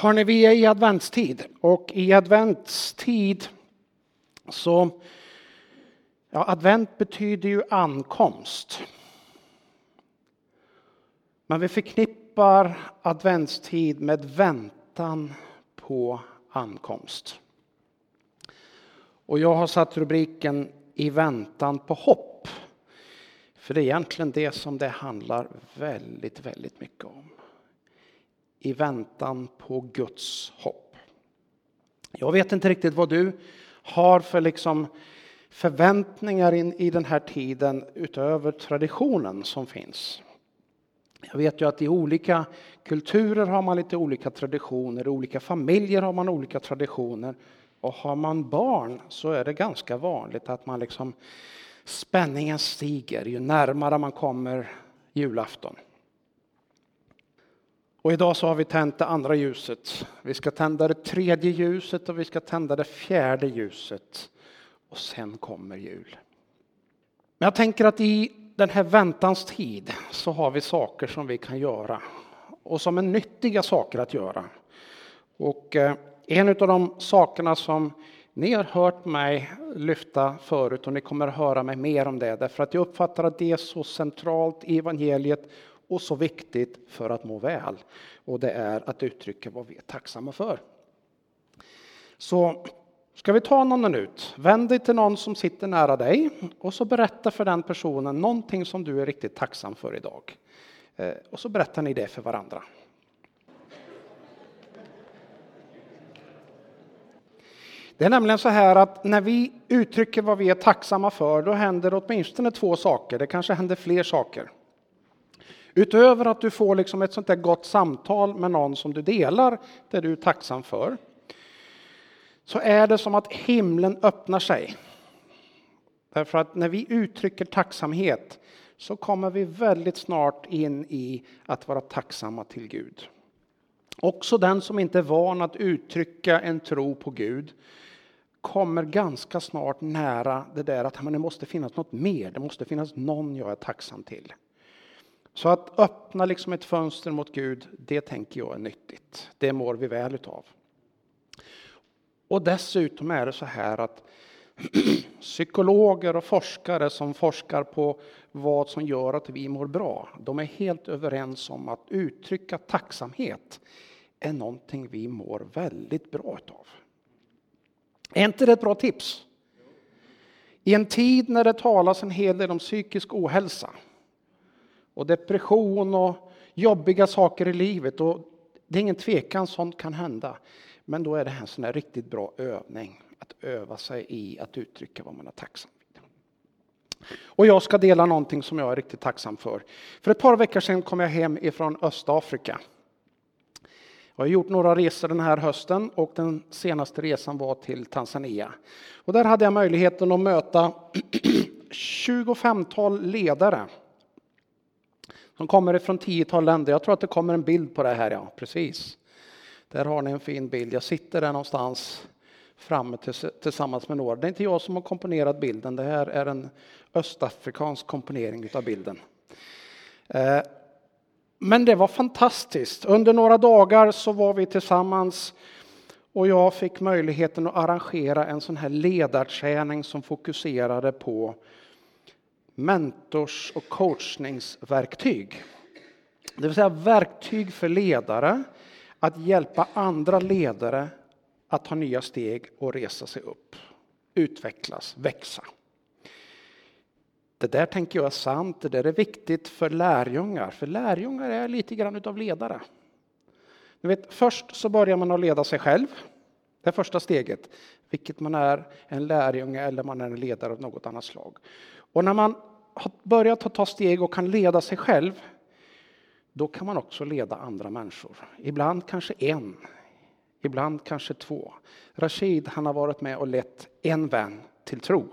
Hörni, vi är i adventstid och i adventstid så... Ja, advent betyder ju ankomst. Men vi förknippar adventstid med väntan på ankomst. Och jag har satt rubriken I väntan på hopp. För det är egentligen det som det handlar väldigt, väldigt mycket om i väntan på Guds hopp. Jag vet inte riktigt vad du har för liksom förväntningar in i den här tiden utöver traditionen som finns. Jag vet ju att i olika kulturer har man lite olika traditioner, i olika familjer har man olika traditioner. Och har man barn så är det ganska vanligt att man liksom spänningen stiger ju närmare man kommer julafton. Och idag så har vi tänt det andra ljuset. Vi ska tända det tredje ljuset och vi ska tända det fjärde ljuset. Och sen kommer jul. Men jag tänker att i den här väntans tid så har vi saker som vi kan göra och som är nyttiga saker att göra. Och eh, en av de sakerna som ni har hört mig lyfta förut och ni kommer att höra mig mer om det därför att jag uppfattar att det är så centralt i evangeliet och så viktigt för att må väl. Och det är att uttrycka vad vi är tacksamma för. Så ska vi ta någon minut, vänd dig till någon som sitter nära dig och så berätta för den personen någonting som du är riktigt tacksam för idag. Eh, och så berättar ni det för varandra. Det är nämligen så här att när vi uttrycker vad vi är tacksamma för, då händer åtminstone två saker. Det kanske händer fler saker. Utöver att du får liksom ett sånt där gott samtal med någon som du delar det du är tacksam för. Så är det som att himlen öppnar sig. Därför att när vi uttrycker tacksamhet så kommer vi väldigt snart in i att vara tacksamma till Gud. Också den som inte är van att uttrycka en tro på Gud kommer ganska snart nära det där att det måste finnas något mer, det måste finnas någon jag är tacksam till. Så att öppna liksom ett fönster mot Gud, det tänker jag är nyttigt. Det mår vi väl utav. Och dessutom är det så här att psykologer och forskare som forskar på vad som gör att vi mår bra, de är helt överens om att uttrycka tacksamhet är någonting vi mår väldigt bra utav. Är inte det ett bra tips? I en tid när det talas en hel del om psykisk ohälsa och depression och jobbiga saker i livet. Och det är ingen tvekan, sånt kan hända. Men då är det här en sån här riktigt bra övning, att öva sig i att uttrycka vad man är tacksam för. Och jag ska dela någonting som jag är riktigt tacksam för. För ett par veckor sedan kom jag hem ifrån Östafrika. Jag har gjort några resor den här hösten och den senaste resan var till Tanzania. Och där hade jag möjligheten att möta 25-tal ledare de kommer ifrån tiotal länder. Jag tror att det kommer en bild på det här, ja precis. Där har ni en fin bild. Jag sitter där någonstans framme tillsammans med några. Det är inte jag som har komponerat bilden. Det här är en östafrikansk komponering av bilden. Eh, men det var fantastiskt. Under några dagar så var vi tillsammans och jag fick möjligheten att arrangera en sån här ledarträning som fokuserade på mentors och coachningsverktyg. Det vill säga verktyg för ledare att hjälpa andra ledare att ta nya steg och resa sig upp, utvecklas, växa. Det där tänker jag är sant, det där är viktigt för lärjungar, för lärjungar är lite grann utav ledare. Ni vet, först så börjar man att leda sig själv, det är första steget, vilket man är en lärjunge eller man är en ledare av något annat slag. Och när man har börjat ta steg och kan leda sig själv, då kan man också leda andra människor. Ibland kanske en, ibland kanske två. Rashid han har varit med och lett en vän till tro.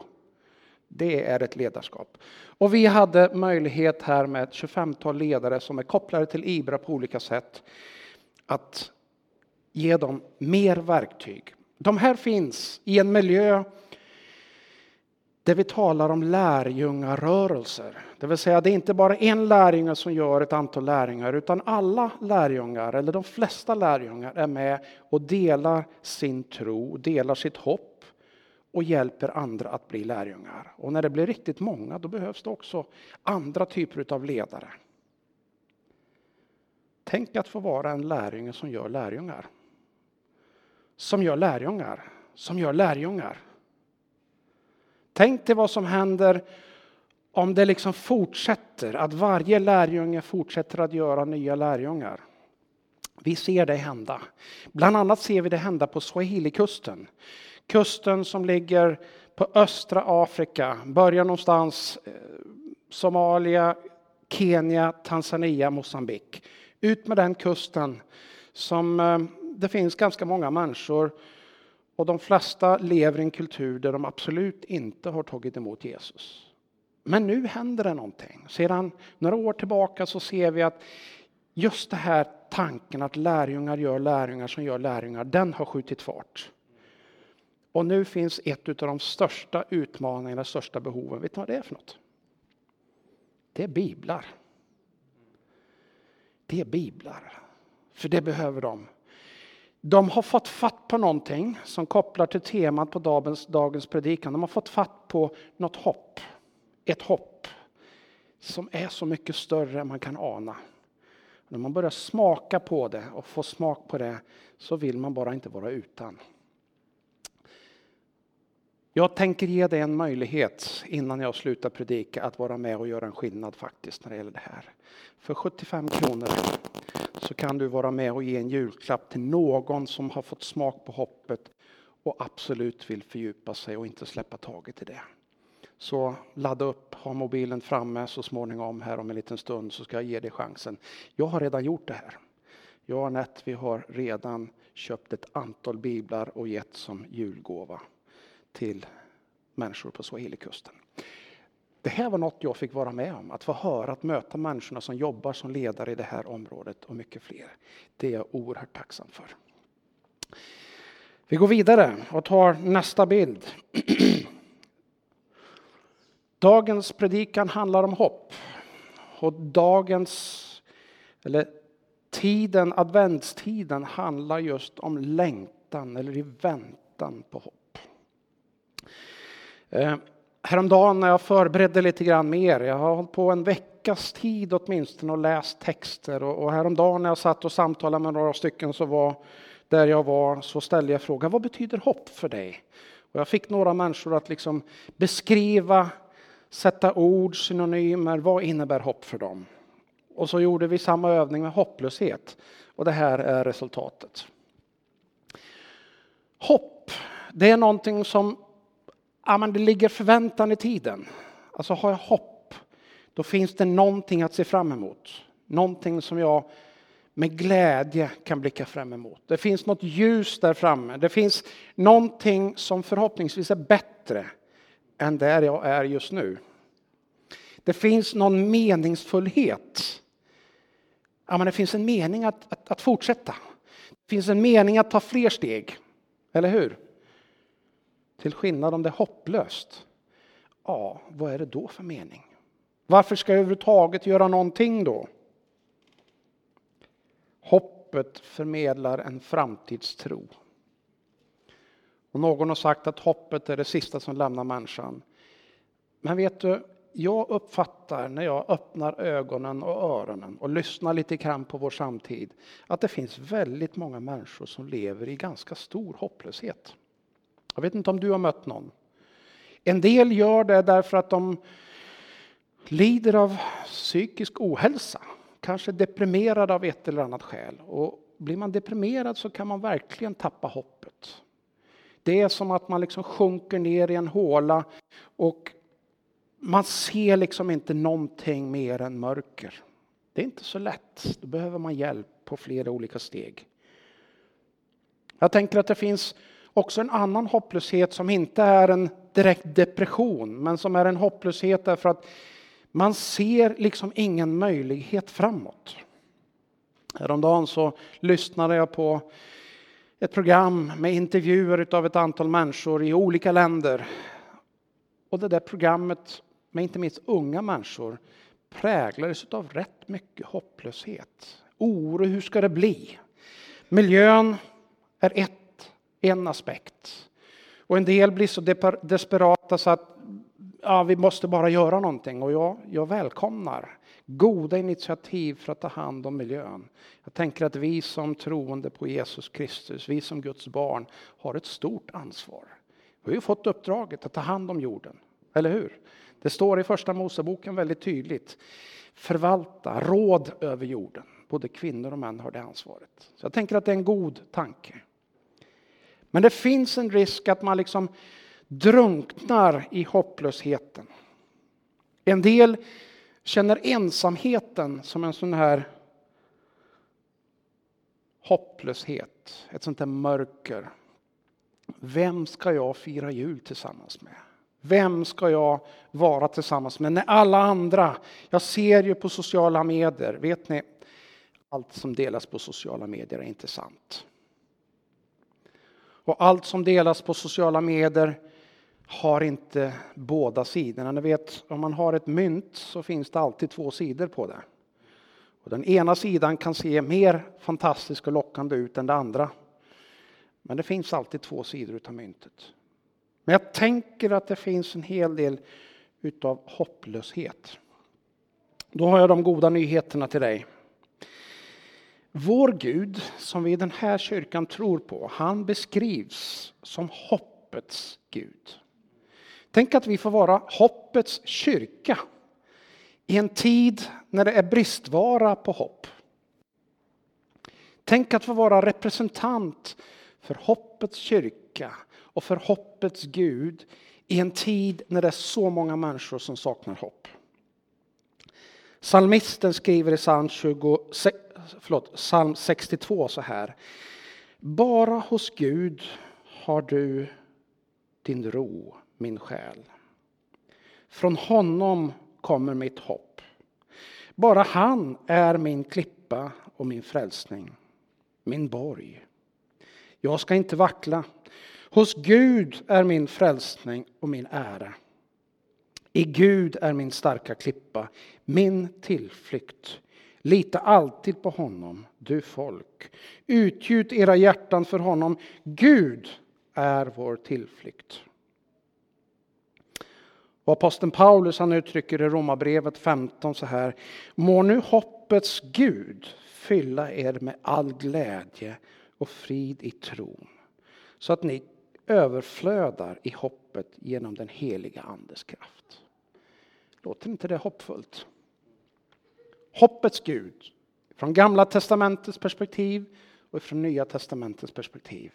Det är ett ledarskap. Och vi hade möjlighet här med ett 25-tal ledare som är kopplade till Ibra på olika sätt att ge dem mer verktyg. De här finns i en miljö där vi talar om lärjungarörelser. Det vill säga det är inte bara en lärjunge som gör ett antal lärjungar utan alla lärjungar, eller de flesta lärjungar är med och delar sin tro, delar sitt hopp och hjälper andra att bli lärjungar. Och när det blir riktigt många då behövs det också andra typer av ledare. Tänk att få vara en lärjunge som gör lärjungar. Som gör lärjungar, som gör lärjungar. Tänk dig vad som händer om det liksom fortsätter, att varje lärjunge fortsätter att göra nya lärjungar. Vi ser det hända. Bland annat ser vi det hända på Swahili-kusten. Kusten som ligger på östra Afrika, börjar någonstans eh, Somalia, Kenya, Tanzania, Mosambik. Ut med den kusten som eh, det finns ganska många människor och de flesta lever i en kultur där de absolut inte har tagit emot Jesus. Men nu händer det någonting. Sedan några år tillbaka så ser vi att just det här tanken att lärjungar gör lärjungar som gör lärjungar, den har skjutit fart. Och nu finns ett av de största utmaningarna, största behoven. Vet ni vad det är för något? Det är biblar. Det är biblar. För det behöver de. De har fått fatt på någonting som kopplar till temat på dagens, dagens predikan. De har fått fatt på något hopp. Ett hopp som är så mycket större än man kan ana. När man börjar smaka på det och få smak på det så vill man bara inte vara utan. Jag tänker ge dig en möjlighet innan jag slutar predika att vara med och göra en skillnad faktiskt när det gäller det här. För 75 kronor så kan du vara med och ge en julklapp till någon som har fått smak på hoppet och absolut vill fördjupa sig och inte släppa taget i det. Så ladda upp, ha mobilen framme så småningom här om en liten stund så ska jag ge dig chansen. Jag har redan gjort det här. Jag och Anette, vi har redan köpt ett antal biblar och gett som julgåva till människor på Swahilikusten. Det här var något jag fick vara med om, att få höra, att möta människorna som jobbar som ledare i det här området och mycket fler. Det är jag oerhört tacksam för. Vi går vidare och tar nästa bild. Dagens predikan handlar om hopp. Och dagens, eller tiden, adventstiden handlar just om längtan eller i väntan på hopp. Eh, Häromdagen när jag förberedde lite grann mer, jag har hållit på en veckas tid åtminstone och läst texter och, och häromdagen när jag satt och samtalade med några stycken så var där jag var så ställde jag frågan vad betyder hopp för dig? Och jag fick några människor att liksom beskriva, sätta ord, synonymer, vad innebär hopp för dem? Och så gjorde vi samma övning med hopplöshet och det här är resultatet. Hopp, det är någonting som ja, men det ligger förväntan i tiden. Alltså har jag hopp, då finns det någonting att se fram emot. Någonting som jag med glädje kan blicka fram emot. Det finns något ljus där framme. Det finns någonting som förhoppningsvis är bättre än där jag är just nu. Det finns någon meningsfullhet. Ja, men det finns en mening att, att, att fortsätta. Det finns en mening att ta fler steg. Eller hur? Till skillnad om det är hopplöst. Ja, vad är det då för mening? Varför ska jag överhuvudtaget göra någonting då? Hoppet förmedlar en framtidstro. Och någon har sagt att hoppet är det sista som lämnar människan. Men vet du, jag uppfattar när jag öppnar ögonen och öronen och lyssnar lite grann på vår samtid att det finns väldigt många människor som lever i ganska stor hopplöshet. Jag vet inte om du har mött någon. En del gör det därför att de lider av psykisk ohälsa, kanske deprimerade av ett eller annat skäl. Och blir man deprimerad så kan man verkligen tappa hoppet. Det är som att man liksom sjunker ner i en håla och man ser liksom inte någonting mer än mörker. Det är inte så lätt. Då behöver man hjälp på flera olika steg. Jag tänker att det finns också en annan hopplöshet som inte är en direkt depression, men som är en hopplöshet därför att man ser liksom ingen möjlighet framåt. Häromdagen så lyssnade jag på ett program med intervjuer av ett antal människor i olika länder. och det där programmet med inte minst unga människor präglades av rätt mycket hopplöshet. Oro, hur ska det bli? Miljön är ett, en aspekt. Och en del blir så desperata så att ja, vi måste bara göra någonting. Och jag, jag välkomnar goda initiativ för att ta hand om miljön. Jag tänker att vi som troende på Jesus Kristus, vi som Guds barn, har ett stort ansvar. Vi har ju fått uppdraget att ta hand om jorden, eller hur? Det står i första Moseboken väldigt tydligt. Förvalta, råd över jorden. Både kvinnor och män har det ansvaret. Så jag tänker att det är en god tanke. Men det finns en risk att man liksom drunknar i hopplösheten. En del känner ensamheten som en sån här hopplöshet, ett sånt där mörker. Vem ska jag fira jul tillsammans med? Vem ska jag vara tillsammans med när alla andra, jag ser ju på sociala medier, vet ni, allt som delas på sociala medier är inte sant. Och allt som delas på sociala medier har inte båda sidorna. Ni vet, om man har ett mynt så finns det alltid två sidor på det. Och den ena sidan kan se mer fantastisk och lockande ut än den andra. Men det finns alltid två sidor av myntet. Men jag tänker att det finns en hel del utav hopplöshet. Då har jag de goda nyheterna till dig. Vår Gud, som vi i den här kyrkan tror på, han beskrivs som hoppets Gud. Tänk att vi får vara hoppets kyrka i en tid när det är bristvara på hopp. Tänk att få vara representant för hoppets kyrka och för hoppets Gud i en tid när det är så många människor som saknar hopp. Salmisten skriver i psalm, 26 förlåt, psalm 62 så här. Bara hos Gud har du din ro, min själ. Från honom kommer mitt hopp. Bara han är min klippa och min frälsning, min borg. Jag ska inte vackla. Hos Gud är min frälsning och min ära. I Gud är min starka klippa, min tillflykt. Lita alltid på honom, du folk. Utgjut era hjärtan för honom. Gud är vår tillflykt. Och aposteln Paulus han uttrycker i Romarbrevet 15 så här. Må nu hoppets Gud fylla er med all glädje och frid i tron. Så att ni överflödar i hoppet genom den heliga Andes kraft. Låter inte det hoppfullt? Hoppets Gud, från Gamla testamentets perspektiv och från Nya testamentets perspektiv.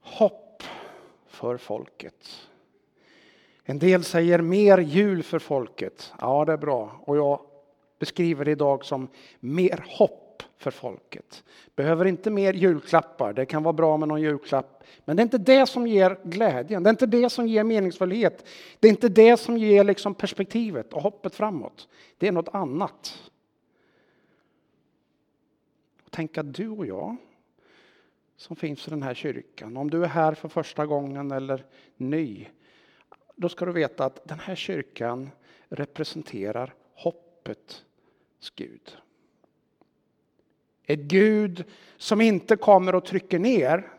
Hopp för folket. En del säger mer jul för folket. Ja, det är bra. Och jag beskriver det idag som mer hopp för folket. Behöver inte mer julklappar, det kan vara bra med någon julklapp. Men det är inte det som ger glädjen, det är inte det som ger meningsfullhet. Det är inte det som ger liksom perspektivet och hoppet framåt. Det är något annat. Tänk att du och jag som finns i den här kyrkan, om du är här för första gången eller ny, då ska du veta att den här kyrkan representerar hoppets Gud. Ett Gud som inte kommer och trycker ner,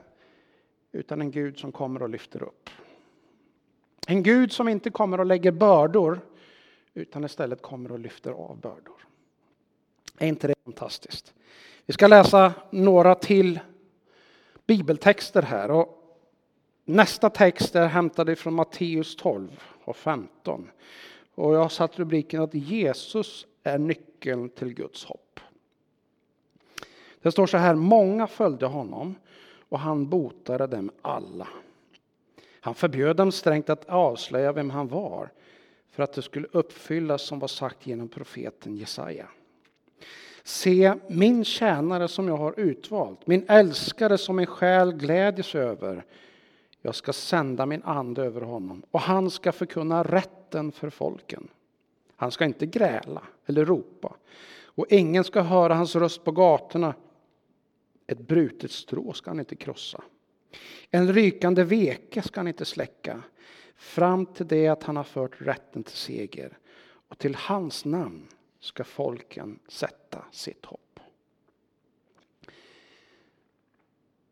utan en Gud som kommer och lyfter upp. En Gud som inte kommer och lägger bördor, utan istället kommer och lyfter av bördor. Är inte det fantastiskt? Vi ska läsa några till bibeltexter här. Och nästa text är hämtad från Matteus 12 och 15. Och jag har satt rubriken att Jesus är nyckeln till Guds hopp. Det står så här, många följde honom och han botade dem alla. Han förbjöd dem strängt att avslöja vem han var för att det skulle uppfyllas som var sagt genom profeten Jesaja. Se, min tjänare som jag har utvalt, min älskare som min själ glädjes över. Jag ska sända min ande över honom och han ska förkunna rätten för folken. Han ska inte gräla eller ropa och ingen ska höra hans röst på gatorna. Ett brutet strå ska han inte krossa. En rykande veke ska han inte släcka fram till det att han har fört rätten till seger. Och till hans namn ska folken sätta sitt hopp.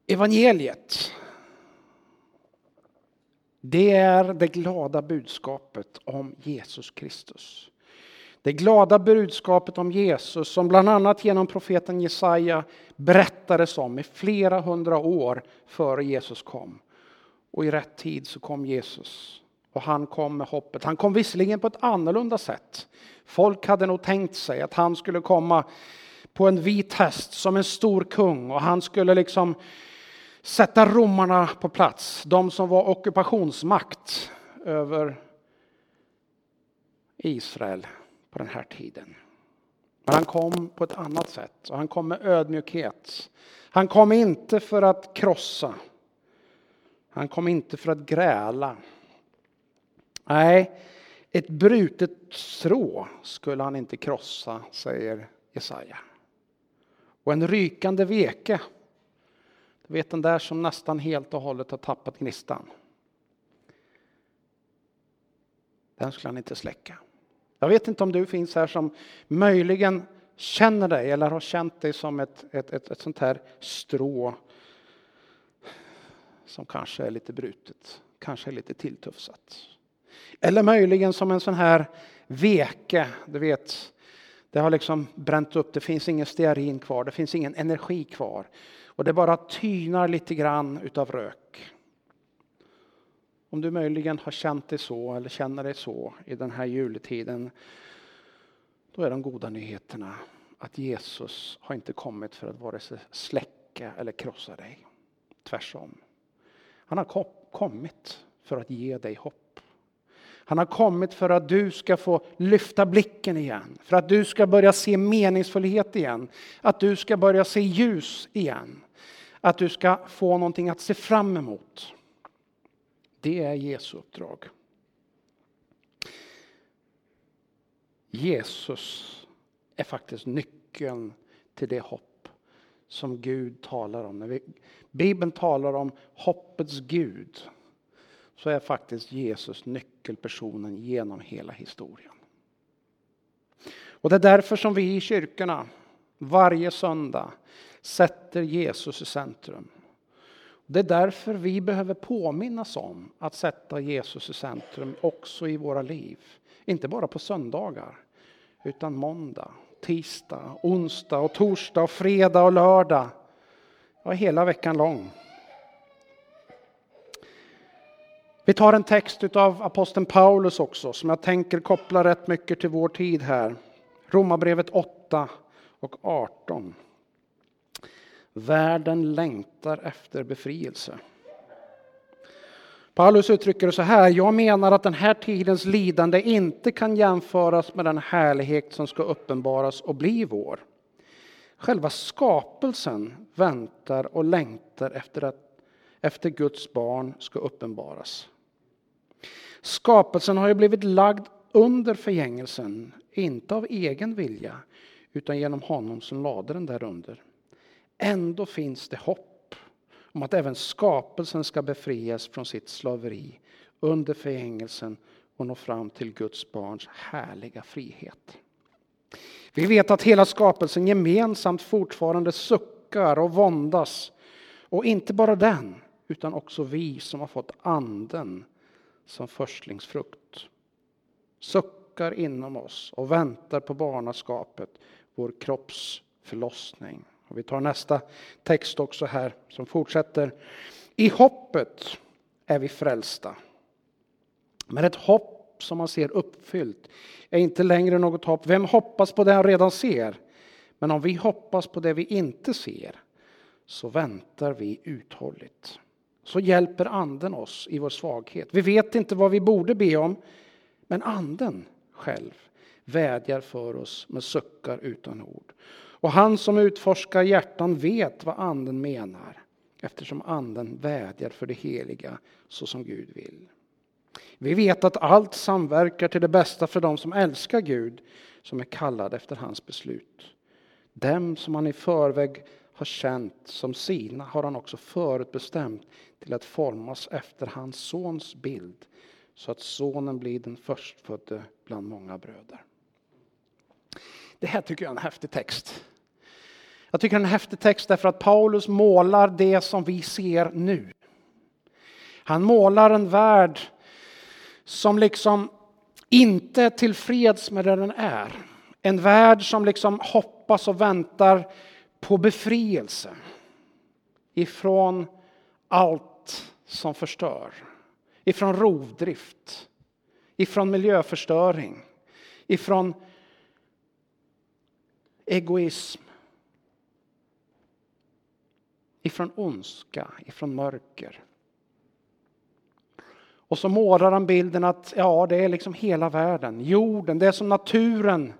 Evangeliet. Det är det glada budskapet om Jesus Kristus. Det glada budskapet om Jesus som bland annat genom profeten Jesaja berättades om i flera hundra år före Jesus kom. Och i rätt tid så kom Jesus. Och han kom med hoppet. Han kom visserligen på ett annorlunda sätt. Folk hade nog tänkt sig att han skulle komma på en vit häst som en stor kung och han skulle liksom sätta romarna på plats. De som var ockupationsmakt över Israel på den här tiden. Men han kom på ett annat sätt och han kom med ödmjukhet. Han kom inte för att krossa. Han kom inte för att gräla. Nej, ett brutet strå skulle han inte krossa, säger Jesaja. Och en rykande veke, du vet den där som nästan helt och hållet har tappat gnistan. Den skulle han inte släcka. Jag vet inte om du finns här som möjligen känner dig eller har känt dig som ett, ett, ett, ett sånt här strå som kanske är lite brutet, kanske är lite tilltufsat. Eller möjligen som en sån här veke, du vet, det har liksom bränt upp, det finns ingen stearin kvar, det finns ingen energi kvar. Och det bara tynar lite grann utav rök. Om du möjligen har känt dig så eller känner dig så i den här juletiden, då är de goda nyheterna att Jesus har inte kommit för att vare sig släcka eller krossa dig. Tvärtom. Han har kommit för att ge dig hopp. Han har kommit för att du ska få lyfta blicken igen, för att du ska börja se meningsfullhet igen, att du ska börja se ljus igen, att du ska få någonting att se fram emot. Det är Jesu uppdrag. Jesus är faktiskt nyckeln till det hopp som Gud talar om. När vi, Bibeln talar om hoppets Gud så är faktiskt Jesus nyckelpersonen genom hela historien. Och det är därför som vi i kyrkorna varje söndag sätter Jesus i centrum. Det är därför vi behöver påminnas om att sätta Jesus i centrum också i våra liv. Inte bara på söndagar, utan måndag, tisdag, onsdag, och torsdag, och fredag och lördag. Ja, hela veckan lång. Vi tar en text av aposteln Paulus också som jag tänker koppla rätt mycket till vår tid här. Romarbrevet 8 och 18. Världen längtar efter befrielse. Paulus uttrycker det så här. Jag menar att den här tidens lidande inte kan jämföras med den härlighet som ska uppenbaras och bli vår. Själva skapelsen väntar och längtar efter att efter Guds barn ska uppenbaras. Skapelsen har ju blivit lagd under förgängelsen, inte av egen vilja, utan genom honom som lade den där under. Ändå finns det hopp om att även skapelsen ska befrias från sitt slaveri under förgängelsen och nå fram till Guds barns härliga frihet. Vi vet att hela skapelsen gemensamt fortfarande suckar och våndas. Och inte bara den, utan också vi som har fått anden som förstlingsfrukt. Suckar inom oss och väntar på barnaskapet, vår kropps förlossning. Och vi tar nästa text också här som fortsätter. I hoppet är vi frälsta. Men ett hopp som man ser uppfyllt är inte längre något hopp. Vem hoppas på det han redan ser? Men om vi hoppas på det vi inte ser så väntar vi uthålligt. Så hjälper anden oss i vår svaghet. Vi vet inte vad vi borde be om, men anden själv vädjar för oss med suckar utan ord. Och han som utforskar hjärtan vet vad anden menar eftersom anden vädjar för det heliga så som Gud vill. Vi vet att allt samverkar till det bästa för dem som älskar Gud som är kallade efter hans beslut. Dem som han i förväg har känt som sina har han också förutbestämt till att formas efter hans sons bild så att sonen blir den förstfödde bland många bröder. Det här tycker jag är en häftig text. Jag tycker det är en häftig text därför att Paulus målar det som vi ser nu. Han målar en värld som liksom inte är tillfreds med det den är. En värld som liksom hoppas och väntar på befrielse ifrån allt som förstör. Ifrån rovdrift, ifrån miljöförstöring, ifrån egoism, ifrån ondska, ifrån mörker. Och så målar han bilden att ja, det är liksom hela världen, jorden, det är som naturen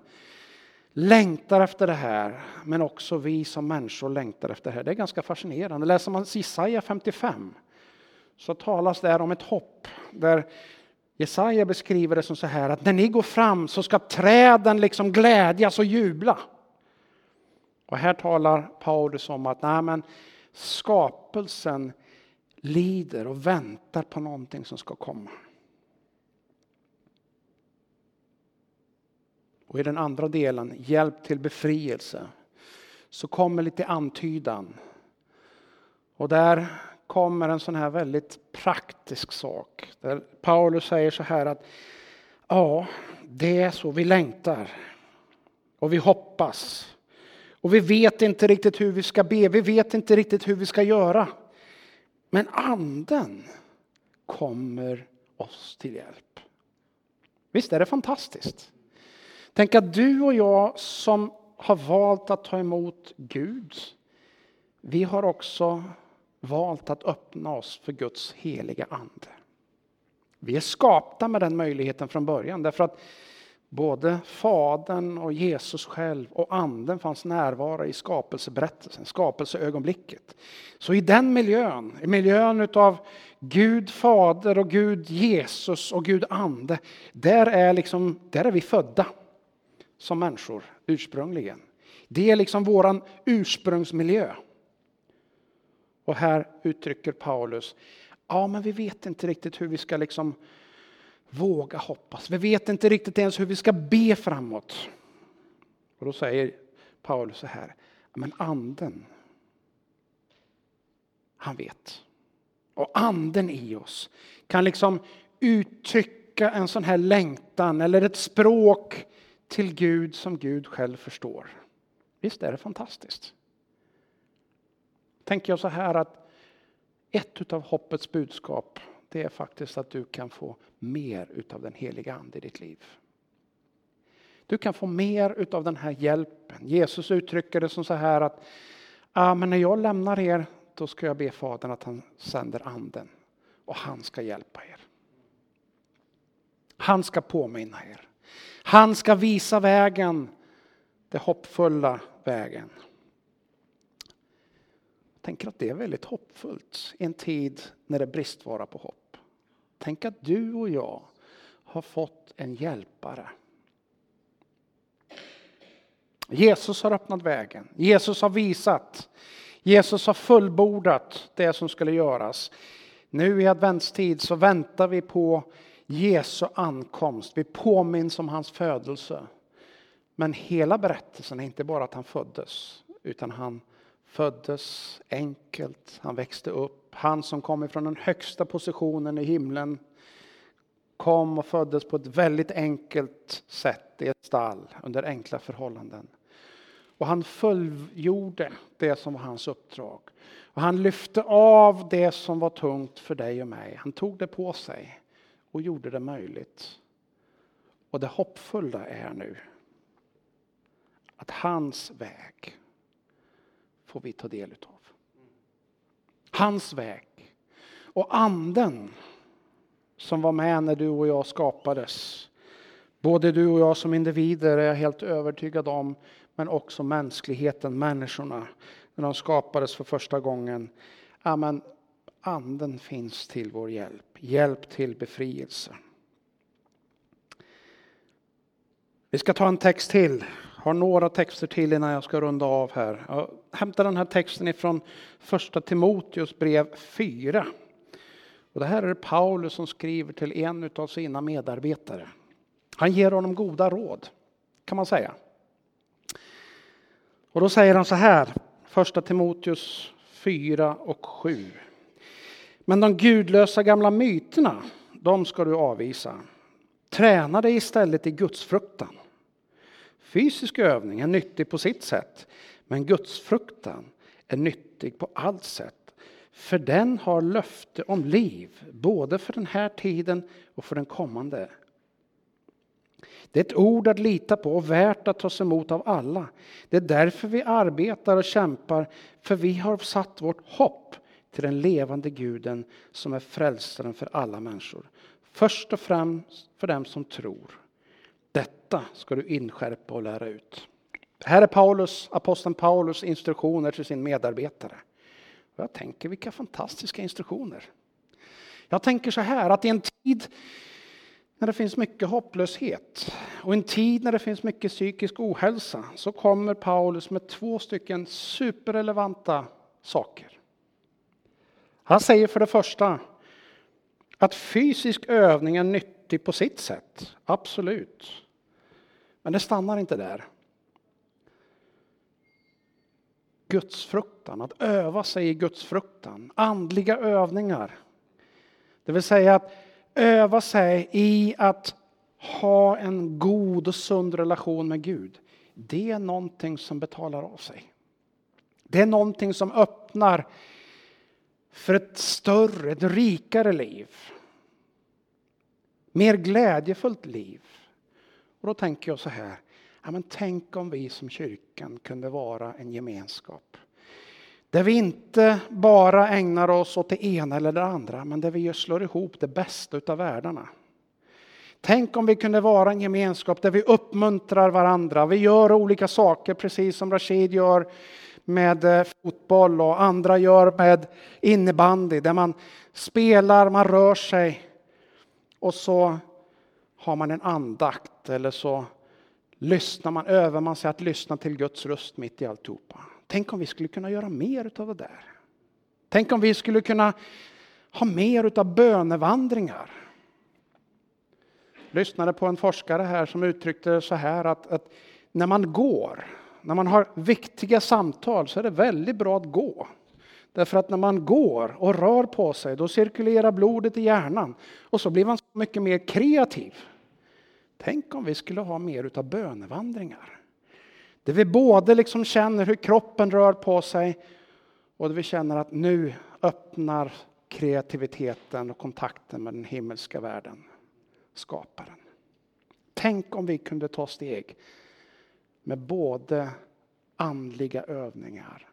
längtar efter det här, men också vi som människor längtar efter det här. Det är ganska fascinerande. Läser man Jesaja 55 så talas där om ett hopp där Jesaja beskriver det som så här att när ni går fram så ska träden liksom glädjas och jubla. Och här talar Paulus om att nej, men skapelsen lider och väntar på någonting som ska komma. Och i den andra delen, hjälp till befrielse, så kommer lite antydan. Och där kommer en sån här väldigt praktisk sak. Där Paulus säger så här att ja, det är så vi längtar. Och vi hoppas. Och vi vet inte riktigt hur vi ska be, vi vet inte riktigt hur vi ska göra. Men anden kommer oss till hjälp. Visst är det fantastiskt? Tänk att du och jag som har valt att ta emot Gud, vi har också valt att öppna oss för Guds heliga ande. Vi är skapta med den möjligheten från början därför att både Fadern och Jesus själv och Anden fanns närvarande i skapelseberättelsen, skapelseögonblicket. Så i den miljön, i miljön utav Gud Fader och Gud Jesus och Gud Ande, där är, liksom, där är vi födda som människor ursprungligen. Det är liksom vår ursprungsmiljö. Och här uttrycker Paulus, ja men vi vet inte riktigt hur vi ska liksom våga hoppas. Vi vet inte riktigt ens hur vi ska be framåt. Och då säger Paulus så här, men anden, han vet. Och anden i oss kan liksom uttrycka en sån här längtan eller ett språk till Gud som Gud själv förstår. Visst är det fantastiskt? Tänker jag så här att ett av hoppets budskap det är faktiskt att du kan få mer utav den heliga ande i ditt liv. Du kan få mer utav den här hjälpen. Jesus uttrycker det som så här att ah, men när jag lämnar er då ska jag be Fadern att han sänder anden och han ska hjälpa er. Han ska påminna er. Han ska visa vägen, den hoppfulla vägen. Jag tänker att det är väldigt hoppfullt i en tid när det är bristvara på hopp. Tänk att du och jag har fått en hjälpare. Jesus har öppnat vägen. Jesus har visat. Jesus har fullbordat det som skulle göras. Nu i adventstid så väntar vi på Jesu ankomst. Vi påminns om hans födelse. Men hela berättelsen är inte bara att han föddes, utan han föddes enkelt, han växte upp. Han som kom ifrån den högsta positionen i himlen kom och föddes på ett väldigt enkelt sätt i ett stall under enkla förhållanden. Och han fullgjorde det som var hans uppdrag. Och han lyfte av det som var tungt för dig och mig. Han tog det på sig och gjorde det möjligt. Och det hoppfulla är nu att hans väg får vi ta del utav. Hans väg. Och anden som var med när du och jag skapades. Både du och jag som individer är jag helt övertygad om, men också mänskligheten, människorna, när de skapades för första gången. Amen. Anden finns till vår hjälp, hjälp till befrielse. Vi ska ta en text till har några texter till innan jag ska runda av här. Jag hämtar den här texten ifrån första Timoteus brev 4. Och det här är Paulus som skriver till en av sina medarbetare. Han ger honom goda råd, kan man säga. Och då säger han så här, första Timoteus 4 och 7. Men de gudlösa gamla myterna, de ska du avvisa. Träna dig istället i gudsfruktan. Fysisk övning är nyttig på sitt sätt, men gudsfruktan är nyttig på allt sätt. För den har löfte om liv, både för den här tiden och för den kommande. Det är ett ord att lita på och värt att tas emot av alla. Det är därför vi arbetar och kämpar, för vi har satt vårt hopp till den levande guden som är frälsaren för alla människor. Först och främst för dem som tror. Detta ska du inskärpa och lära ut. Här är Paulus, aposteln Paulus instruktioner till sin medarbetare. Och jag tänker vilka fantastiska instruktioner. Jag tänker så här att i en tid när det finns mycket hopplöshet och en tid när det finns mycket psykisk ohälsa så kommer Paulus med två stycken superrelevanta saker. Han säger för det första att fysisk övning är nyttig på sitt sätt, absolut. Men det stannar inte där. Gudsfruktan, att öva sig i gudsfruktan, andliga övningar. Det vill säga att öva sig i att ha en god och sund relation med Gud. Det är någonting som betalar av sig. Det är någonting som öppnar för ett större, ett rikare liv. Mer glädjefullt liv. Och då tänker jag så här, ja, men tänk om vi som kyrkan kunde vara en gemenskap. Där vi inte bara ägnar oss åt det ena eller det andra, men där vi slår ihop det bästa utav världarna. Tänk om vi kunde vara en gemenskap där vi uppmuntrar varandra. Vi gör olika saker precis som Rashid gör med eh, fotboll och andra gör med innebandy. Där man spelar, man rör sig och så har man en andakt eller så lyssnar man, övar man sig att lyssna till Guds röst mitt i alltihopa. Tänk om vi skulle kunna göra mer av det där. Tänk om vi skulle kunna ha mer av bönevandringar. Jag lyssnade på en forskare här som uttryckte så här att, att när man går, när man har viktiga samtal så är det väldigt bra att gå. Därför att när man går och rör på sig då cirkulerar blodet i hjärnan och så blir man så mycket mer kreativ. Tänk om vi skulle ha mer utav bönevandringar. Där vi både liksom känner hur kroppen rör på sig och där vi känner att nu öppnar kreativiteten och kontakten med den himmelska världen, skaparen. Tänk om vi kunde ta steg med både andliga övningar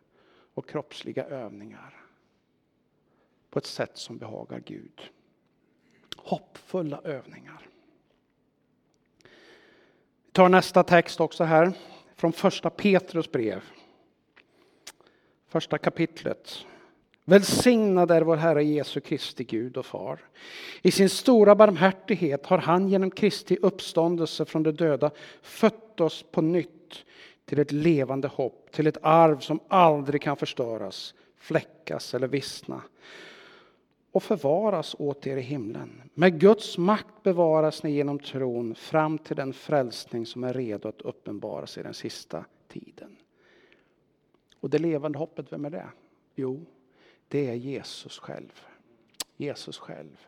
och kroppsliga övningar på ett sätt som behagar Gud. Hoppfulla övningar. Vi tar nästa text också här från första Petrus brev. Första kapitlet. Välsignad är vår Herre Jesu Kristi Gud och Far. I sin stora barmhärtighet har han genom Kristi uppståndelse från de döda fött oss på nytt till ett levande hopp, till ett arv som aldrig kan förstöras, fläckas eller vissna och förvaras åt er i himlen. Med Guds makt bevaras ni genom tron fram till den frälsning som är redo att uppenbaras i den sista tiden. Och det levande hoppet, vem är det? Jo, det är Jesus själv. Jesus själv.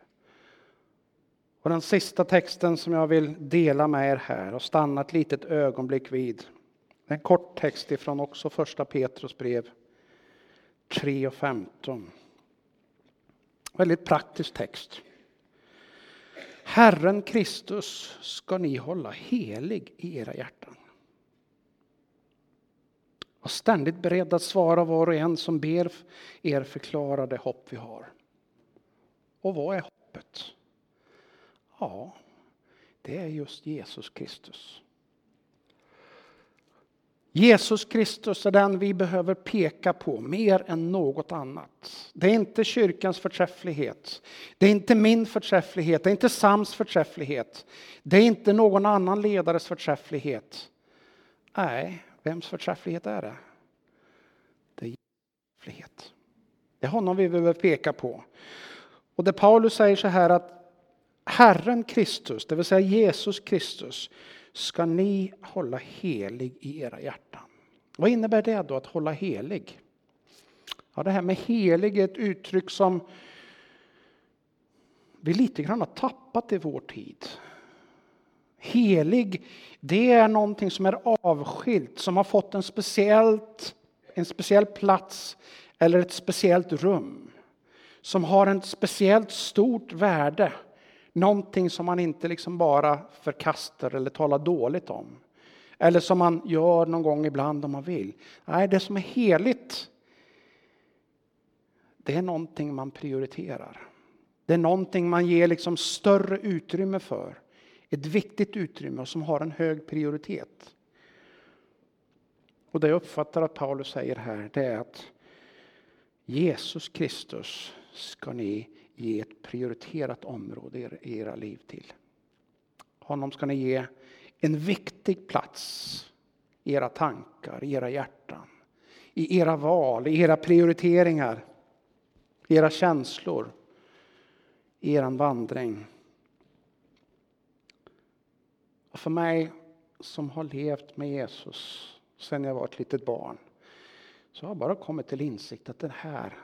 Och den sista texten som jag vill dela med er här och stanna ett litet ögonblick vid. En kort text ifrån också första Petrus brev 3 och 15. Väldigt praktisk text. Herren Kristus ska ni hålla helig i era hjärtan. Var ständigt beredd att svara var och en som ber er förklara det hopp vi har. Och vad är hoppet? Ja, det är just Jesus Kristus. Jesus Kristus är den vi behöver peka på mer än något annat. Det är inte kyrkans förträfflighet. Det är inte min förträfflighet. Det är inte Sams förträfflighet. Det är inte någon annan ledares förträfflighet. Nej, vems förträfflighet är det? Det är förträfflighet. Det är honom vi behöver peka på. Och det Paulus säger så här att Herren Kristus, det vill säga Jesus Kristus, ska ni hålla helig i era hjärtan. Vad innebär det då att hålla helig? Ja, det här med helig är ett uttryck som vi lite grann har tappat i vår tid. Helig, det är någonting som är avskilt, som har fått en, speciellt, en speciell plats eller ett speciellt rum. Som har ett speciellt stort värde. Någonting som man inte liksom bara förkastar eller talar dåligt om. Eller som man gör någon gång ibland om man vill. Nej, det som är heligt, det är någonting man prioriterar. Det är någonting man ger liksom större utrymme för. Ett viktigt utrymme som har en hög prioritet. Och det jag uppfattar att Paulus säger här, det är att Jesus Kristus ska ni ge ett prioriterat område i era liv till. Honom ska ni ge en viktig plats i era tankar, i era hjärtan, i era val, i era prioriteringar, i era känslor, i er vandring. Och för mig som har levt med Jesus sedan jag var ett litet barn så har jag bara kommit till insikt att den här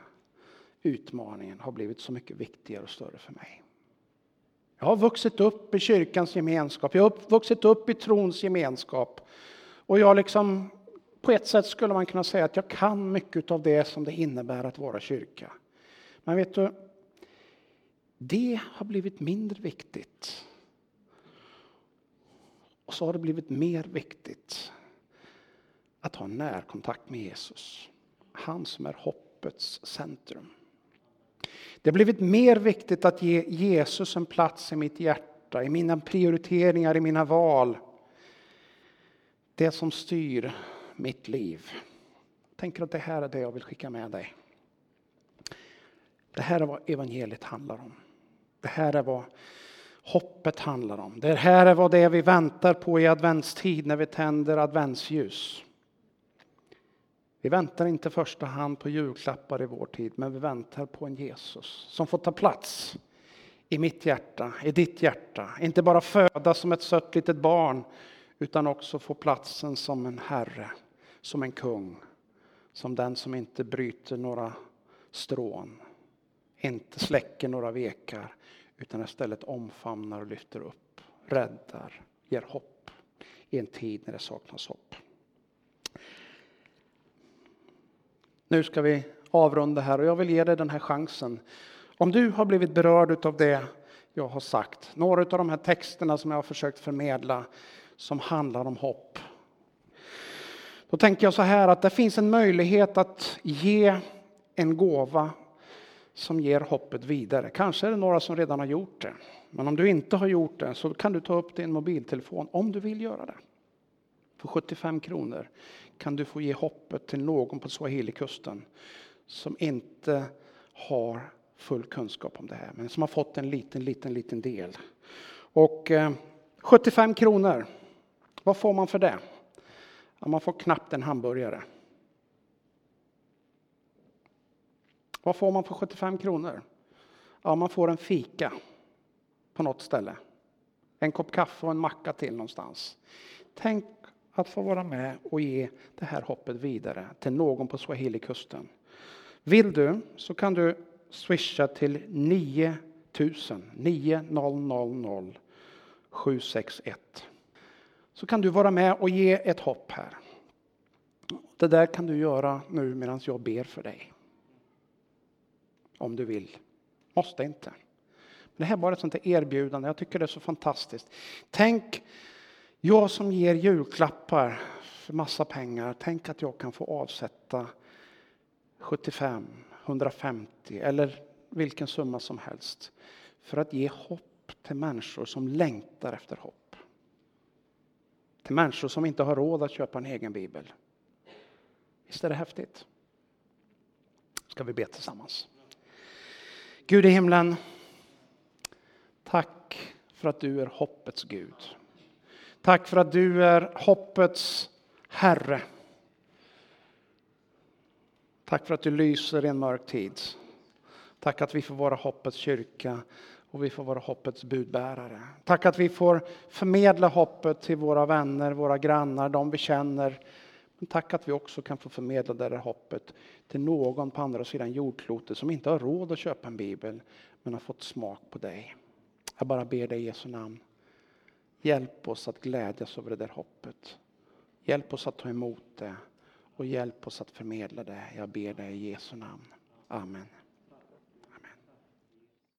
utmaningen har blivit så mycket viktigare och större för mig. Jag har vuxit upp i kyrkans gemenskap, jag har vuxit upp i trons gemenskap. Och jag liksom, på ett sätt skulle man kunna säga att jag kan mycket av det som det innebär att vara kyrka. Men vet du, det har blivit mindre viktigt. Och så har det blivit mer viktigt att ha närkontakt med Jesus. Han som är hoppets centrum. Det har blivit mer viktigt att ge Jesus en plats i mitt hjärta, i mina prioriteringar, i mina val. Det som styr mitt liv. Jag tänker att det här är det jag vill skicka med dig. Det här är vad evangeliet handlar om. Det här är vad hoppet handlar om. Det här är vad det är vi väntar på i adventstid när vi tänder adventsljus. Vi väntar inte i första hand på julklappar i vår tid, men vi väntar på en Jesus som får ta plats i mitt hjärta, i ditt hjärta. Inte bara födas som ett sött litet barn, utan också få platsen som en herre, som en kung. Som den som inte bryter några strån, inte släcker några vekar, utan istället omfamnar och lyfter upp, räddar, ger hopp i en tid när det saknas hopp. Nu ska vi avrunda här och jag vill ge dig den här chansen. Om du har blivit berörd av det jag har sagt, några av de här texterna som jag har försökt förmedla som handlar om hopp. Då tänker jag så här att det finns en möjlighet att ge en gåva som ger hoppet vidare. Kanske är det några som redan har gjort det. Men om du inte har gjort det så kan du ta upp din mobiltelefon om du vill göra det. För 75 kronor kan du få ge hoppet till någon på Swahili-kusten som inte har full kunskap om det här, men som har fått en liten, liten, liten del. Och eh, 75 kronor, vad får man för det? Ja, man får knappt en hamburgare. Vad får man för 75 kronor? Ja, man får en fika på något ställe. En kopp kaffe och en macka till någonstans. Tänk att få vara med och ge det här hoppet vidare till någon på Swahili-kusten. Vill du så kan du swisha till 9000 9000 761. Så kan du vara med och ge ett hopp här. Det där kan du göra nu medan jag ber för dig. Om du vill. Måste inte. Men det här är bara ett sånt erbjudande. Jag tycker det är så fantastiskt. Tänk jag som ger julklappar för massa pengar, tänk att jag kan få avsätta 75, 150 eller vilken summa som helst för att ge hopp till människor som längtar efter hopp. Till människor som inte har råd att köpa en egen bibel. Visst är det häftigt? Ska vi be tillsammans? Gud i himlen, tack för att du är hoppets Gud. Tack för att du är hoppets Herre, tack för att du lyser i en mörk tid. Tack att vi får vara hoppets kyrka och vi får vara hoppets budbärare. Tack att vi får förmedla hoppet till våra vänner, våra grannar, de vi känner. Men tack att vi också kan få förmedla det där hoppet till någon på andra sidan jordklotet som inte har råd att köpa en bibel men har fått smak på dig. Jag bara ber dig i Jesu namn. Hjälp oss att glädjas över det där hoppet. Hjälp oss att ta emot det och hjälp oss att förmedla det. Jag ber dig i Jesu namn. Amen.